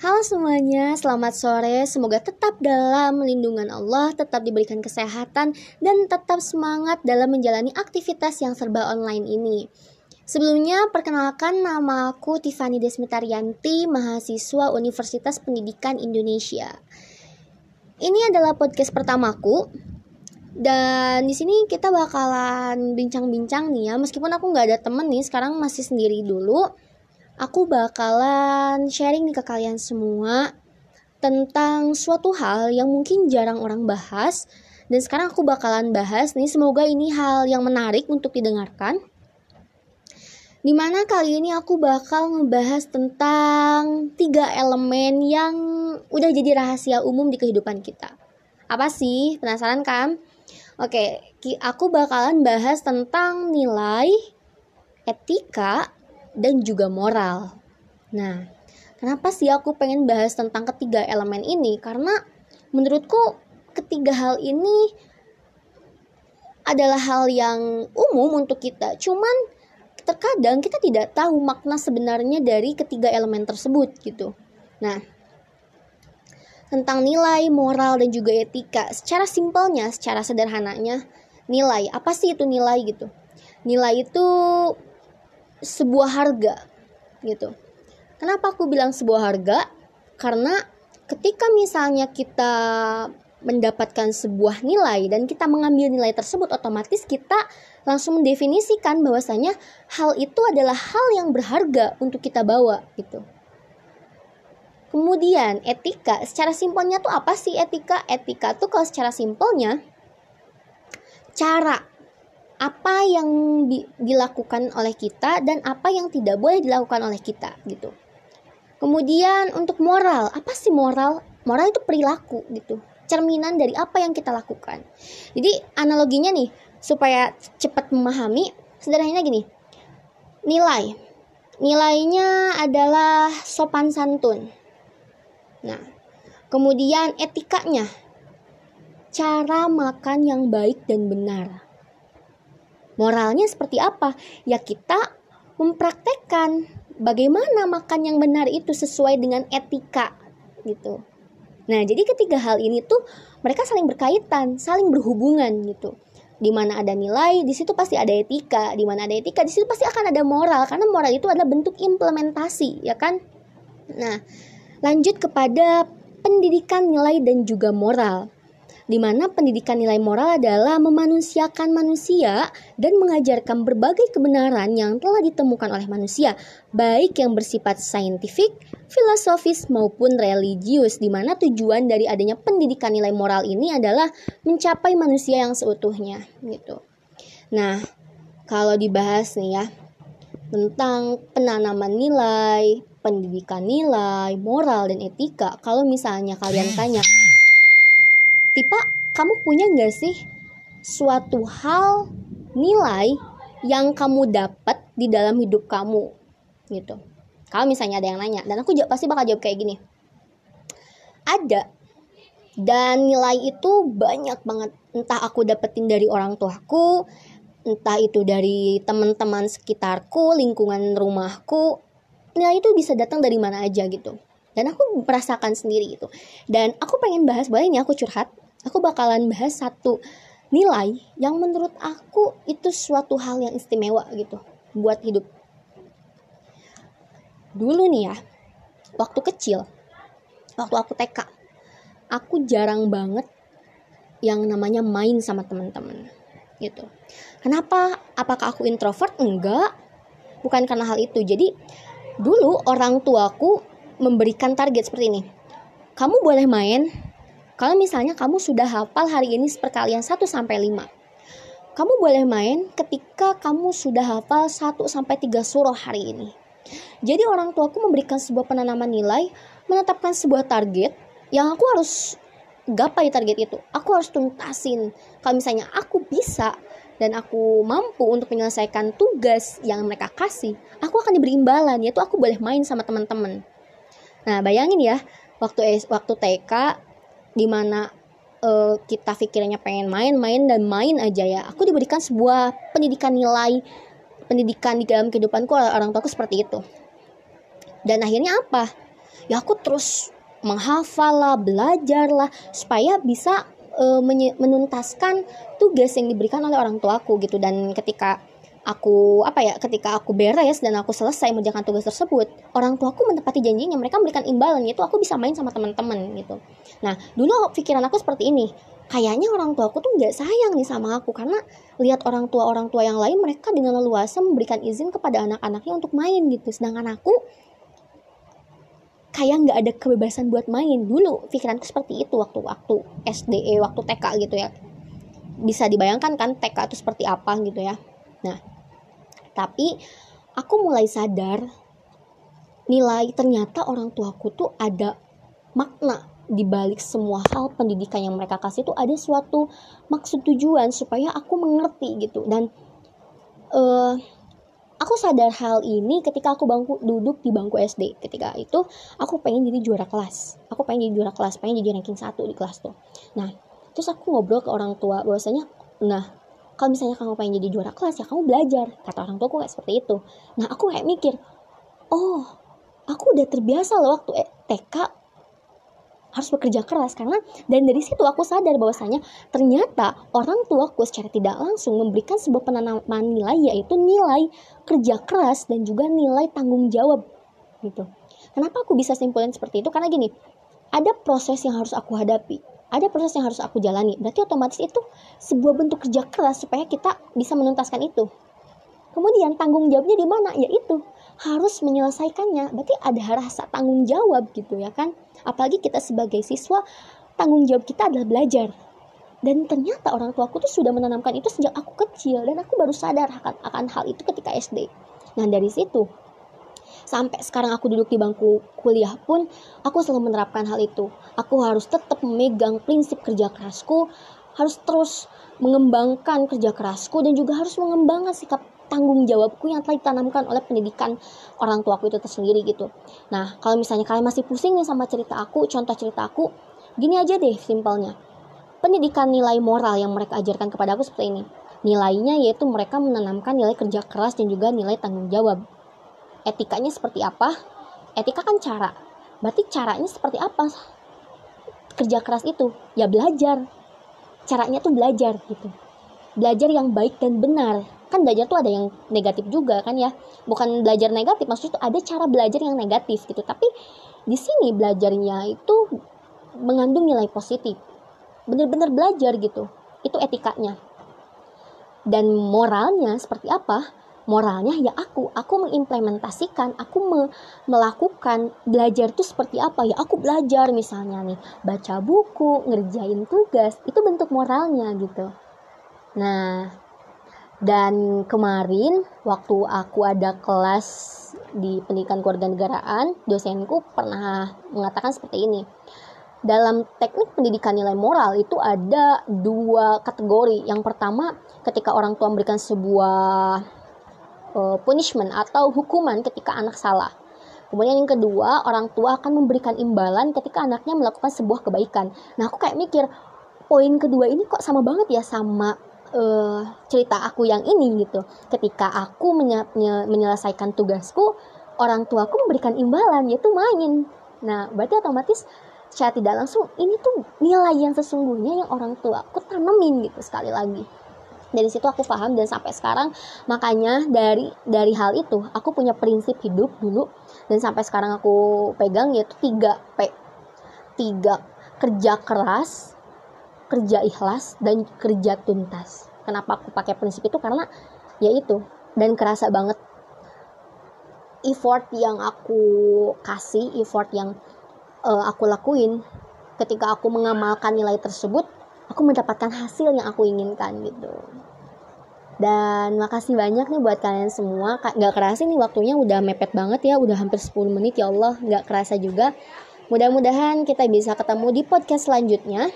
Halo semuanya, selamat sore. Semoga tetap dalam lindungan Allah, tetap diberikan kesehatan, dan tetap semangat dalam menjalani aktivitas yang serba online ini. Sebelumnya, perkenalkan nama aku Tiffany Desmitarianti, mahasiswa Universitas Pendidikan Indonesia. Ini adalah podcast pertamaku, dan di sini kita bakalan bincang-bincang nih ya, meskipun aku nggak ada temen nih, sekarang masih sendiri dulu aku bakalan sharing nih ke kalian semua tentang suatu hal yang mungkin jarang orang bahas dan sekarang aku bakalan bahas nih semoga ini hal yang menarik untuk didengarkan Di mana kali ini aku bakal ngebahas tentang tiga elemen yang udah jadi rahasia umum di kehidupan kita. Apa sih? Penasaran kan? Oke, aku bakalan bahas tentang nilai, etika, dan juga moral. Nah, kenapa sih aku pengen bahas tentang ketiga elemen ini? Karena menurutku ketiga hal ini adalah hal yang umum untuk kita. Cuman terkadang kita tidak tahu makna sebenarnya dari ketiga elemen tersebut gitu. Nah, tentang nilai, moral, dan juga etika. Secara simpelnya, secara sederhananya, nilai. Apa sih itu nilai gitu? Nilai itu sebuah harga gitu. Kenapa aku bilang sebuah harga? Karena ketika misalnya kita mendapatkan sebuah nilai dan kita mengambil nilai tersebut otomatis kita langsung mendefinisikan bahwasanya hal itu adalah hal yang berharga untuk kita bawa gitu. Kemudian etika, secara simpelnya tuh apa sih etika? Etika tuh kalau secara simpelnya cara apa yang di, dilakukan oleh kita dan apa yang tidak boleh dilakukan oleh kita gitu. Kemudian untuk moral, apa sih moral? Moral itu perilaku gitu, cerminan dari apa yang kita lakukan. Jadi analoginya nih supaya cepat memahami, sederhananya gini. Nilai. Nilainya adalah sopan santun. Nah, kemudian etikanya cara makan yang baik dan benar Moralnya seperti apa? Ya kita mempraktekkan bagaimana makan yang benar itu sesuai dengan etika gitu. Nah, jadi ketiga hal ini tuh mereka saling berkaitan, saling berhubungan gitu. Di mana ada nilai, di situ pasti ada etika. Di mana ada etika, di situ pasti akan ada moral karena moral itu adalah bentuk implementasi, ya kan? Nah, lanjut kepada pendidikan nilai dan juga moral di mana pendidikan nilai moral adalah memanusiakan manusia dan mengajarkan berbagai kebenaran yang telah ditemukan oleh manusia, baik yang bersifat saintifik, filosofis maupun religius, di mana tujuan dari adanya pendidikan nilai moral ini adalah mencapai manusia yang seutuhnya, gitu. Nah, kalau dibahas nih ya tentang penanaman nilai, pendidikan nilai, moral dan etika, kalau misalnya kalian tanya tipe kamu punya nggak sih suatu hal nilai yang kamu dapat di dalam hidup kamu? Gitu. Kalau misalnya ada yang nanya dan aku pasti bakal jawab kayak gini. Ada. Dan nilai itu banyak banget. Entah aku dapetin dari orang tuaku entah itu dari teman-teman sekitarku lingkungan rumahku nilai itu bisa datang dari mana aja gitu. Dan aku merasakan sendiri gitu. Dan aku pengen bahas boleh ini aku curhat aku bakalan bahas satu nilai yang menurut aku itu suatu hal yang istimewa gitu buat hidup. Dulu nih ya waktu kecil waktu aku TK aku jarang banget yang namanya main sama teman-teman gitu. Kenapa? Apakah aku introvert? Enggak. Bukan karena hal itu. Jadi dulu orang tuaku memberikan target seperti ini. Kamu boleh main kalau misalnya kamu sudah hafal hari ini perkalian 1 sampai 5. Kamu boleh main ketika kamu sudah hafal 1 sampai 3 surah hari ini. Jadi orang tuaku memberikan sebuah penanaman nilai, menetapkan sebuah target yang aku harus gapai target itu. Aku harus tuntasin. Kalau misalnya aku bisa dan aku mampu untuk menyelesaikan tugas yang mereka kasih, aku akan diberi imbalan yaitu aku boleh main sama teman-teman. Nah, bayangin ya, waktu waktu TK di mana uh, kita pikirannya pengen main-main dan main aja ya. Aku diberikan sebuah pendidikan nilai, pendidikan di dalam kehidupanku orang tuaku seperti itu. Dan akhirnya apa? ya aku terus menghafal lah belajar lah supaya bisa uh, menuntaskan tugas yang diberikan oleh orang tuaku gitu dan ketika aku apa ya ketika aku beres dan aku selesai mengerjakan tugas tersebut orang tuaku menepati janjinya mereka memberikan imbalan yaitu aku bisa main sama teman-teman gitu. Nah dulu pikiran aku seperti ini kayaknya orang tuaku tuh nggak sayang nih sama aku karena lihat orang tua orang tua yang lain mereka dengan leluasa memberikan izin kepada anak-anaknya untuk main gitu. Sedangkan aku kayak nggak ada kebebasan buat main. Dulu pikiranku seperti itu waktu waktu SD waktu TK gitu ya. Bisa dibayangkan kan TK itu seperti apa gitu ya nah tapi aku mulai sadar nilai ternyata orang tuaku tuh ada makna di balik semua hal pendidikan yang mereka kasih itu ada suatu maksud tujuan supaya aku mengerti gitu. Dan uh, aku sadar hal ini ketika aku bangku duduk di bangku SD ketika itu aku pengen jadi juara kelas. Aku pengen jadi juara kelas pengen jadi ranking satu di kelas tuh. Nah terus aku ngobrol ke orang tua bahwasanya nah kalau misalnya kamu pengen jadi juara kelas ya kamu belajar kata orang tua aku kayak seperti itu nah aku kayak mikir oh aku udah terbiasa loh waktu TK harus bekerja keras karena dan dari situ aku sadar bahwasanya ternyata orang tuaku secara tidak langsung memberikan sebuah penanaman nilai yaitu nilai kerja keras dan juga nilai tanggung jawab gitu. Kenapa aku bisa simpulin seperti itu? Karena gini, ada proses yang harus aku hadapi ada proses yang harus aku jalani. Berarti otomatis itu sebuah bentuk kerja keras supaya kita bisa menuntaskan itu. Kemudian tanggung jawabnya di mana? Yaitu harus menyelesaikannya. Berarti ada rasa tanggung jawab gitu ya kan? Apalagi kita sebagai siswa, tanggung jawab kita adalah belajar. Dan ternyata orang tuaku tuh sudah menanamkan itu sejak aku kecil dan aku baru sadar akan, akan hal itu ketika SD. Nah dari situ sampai sekarang aku duduk di bangku kuliah pun aku selalu menerapkan hal itu aku harus tetap memegang prinsip kerja kerasku harus terus mengembangkan kerja kerasku dan juga harus mengembangkan sikap tanggung jawabku yang telah ditanamkan oleh pendidikan orang tuaku itu tersendiri gitu. Nah, kalau misalnya kalian masih pusing nih sama cerita aku, contoh cerita aku, gini aja deh simpelnya. Pendidikan nilai moral yang mereka ajarkan kepada aku seperti ini. Nilainya yaitu mereka menanamkan nilai kerja keras dan juga nilai tanggung jawab etikanya seperti apa? Etika kan cara. Berarti caranya seperti apa? Kerja keras itu ya belajar. Caranya tuh belajar gitu. Belajar yang baik dan benar. Kan belajar tuh ada yang negatif juga kan ya? Bukan belajar negatif maksudnya tuh ada cara belajar yang negatif gitu. Tapi di sini belajarnya itu mengandung nilai positif. Benar-benar belajar gitu. Itu etikanya. Dan moralnya seperti apa moralnya ya aku aku mengimplementasikan aku me melakukan belajar itu seperti apa ya aku belajar misalnya nih baca buku ngerjain tugas itu bentuk moralnya gitu nah dan kemarin waktu aku ada kelas di pendidikan keluarga negaraan dosenku pernah mengatakan seperti ini dalam teknik pendidikan nilai moral itu ada dua kategori. Yang pertama, ketika orang tua memberikan sebuah uh, punishment atau hukuman ketika anak salah. Kemudian yang kedua, orang tua akan memberikan imbalan ketika anaknya melakukan sebuah kebaikan. Nah, aku kayak mikir, poin kedua ini kok sama banget ya sama uh, cerita aku yang ini gitu. Ketika aku menye menyelesaikan tugasku, orang tuaku memberikan imbalan yaitu main. Nah, berarti otomatis secara tidak langsung ini tuh nilai yang sesungguhnya yang orang tua aku tanemin gitu sekali lagi dari situ aku paham dan sampai sekarang makanya dari dari hal itu aku punya prinsip hidup dulu. Dan sampai sekarang aku pegang yaitu 3 P. 3 kerja keras kerja ikhlas dan kerja tuntas. Kenapa aku pakai prinsip itu? Karena ya itu dan kerasa banget. Effort yang aku kasih effort yang uh, aku lakuin ketika aku mengamalkan nilai tersebut aku mendapatkan hasil yang aku inginkan gitu. Dan makasih banyak nih buat kalian semua. Gak kerasa nih waktunya udah mepet banget ya udah hampir 10 menit. Ya Allah Gak kerasa juga. Mudah-mudahan kita bisa ketemu di podcast selanjutnya.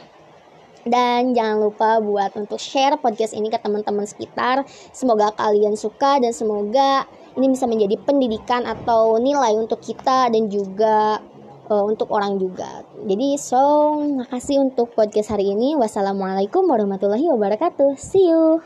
Dan jangan lupa buat untuk share podcast ini ke teman-teman sekitar. Semoga kalian suka dan semoga ini bisa menjadi pendidikan atau nilai untuk kita dan juga uh, untuk orang juga. Jadi so makasih untuk podcast hari ini. Wassalamualaikum warahmatullahi wabarakatuh. See you.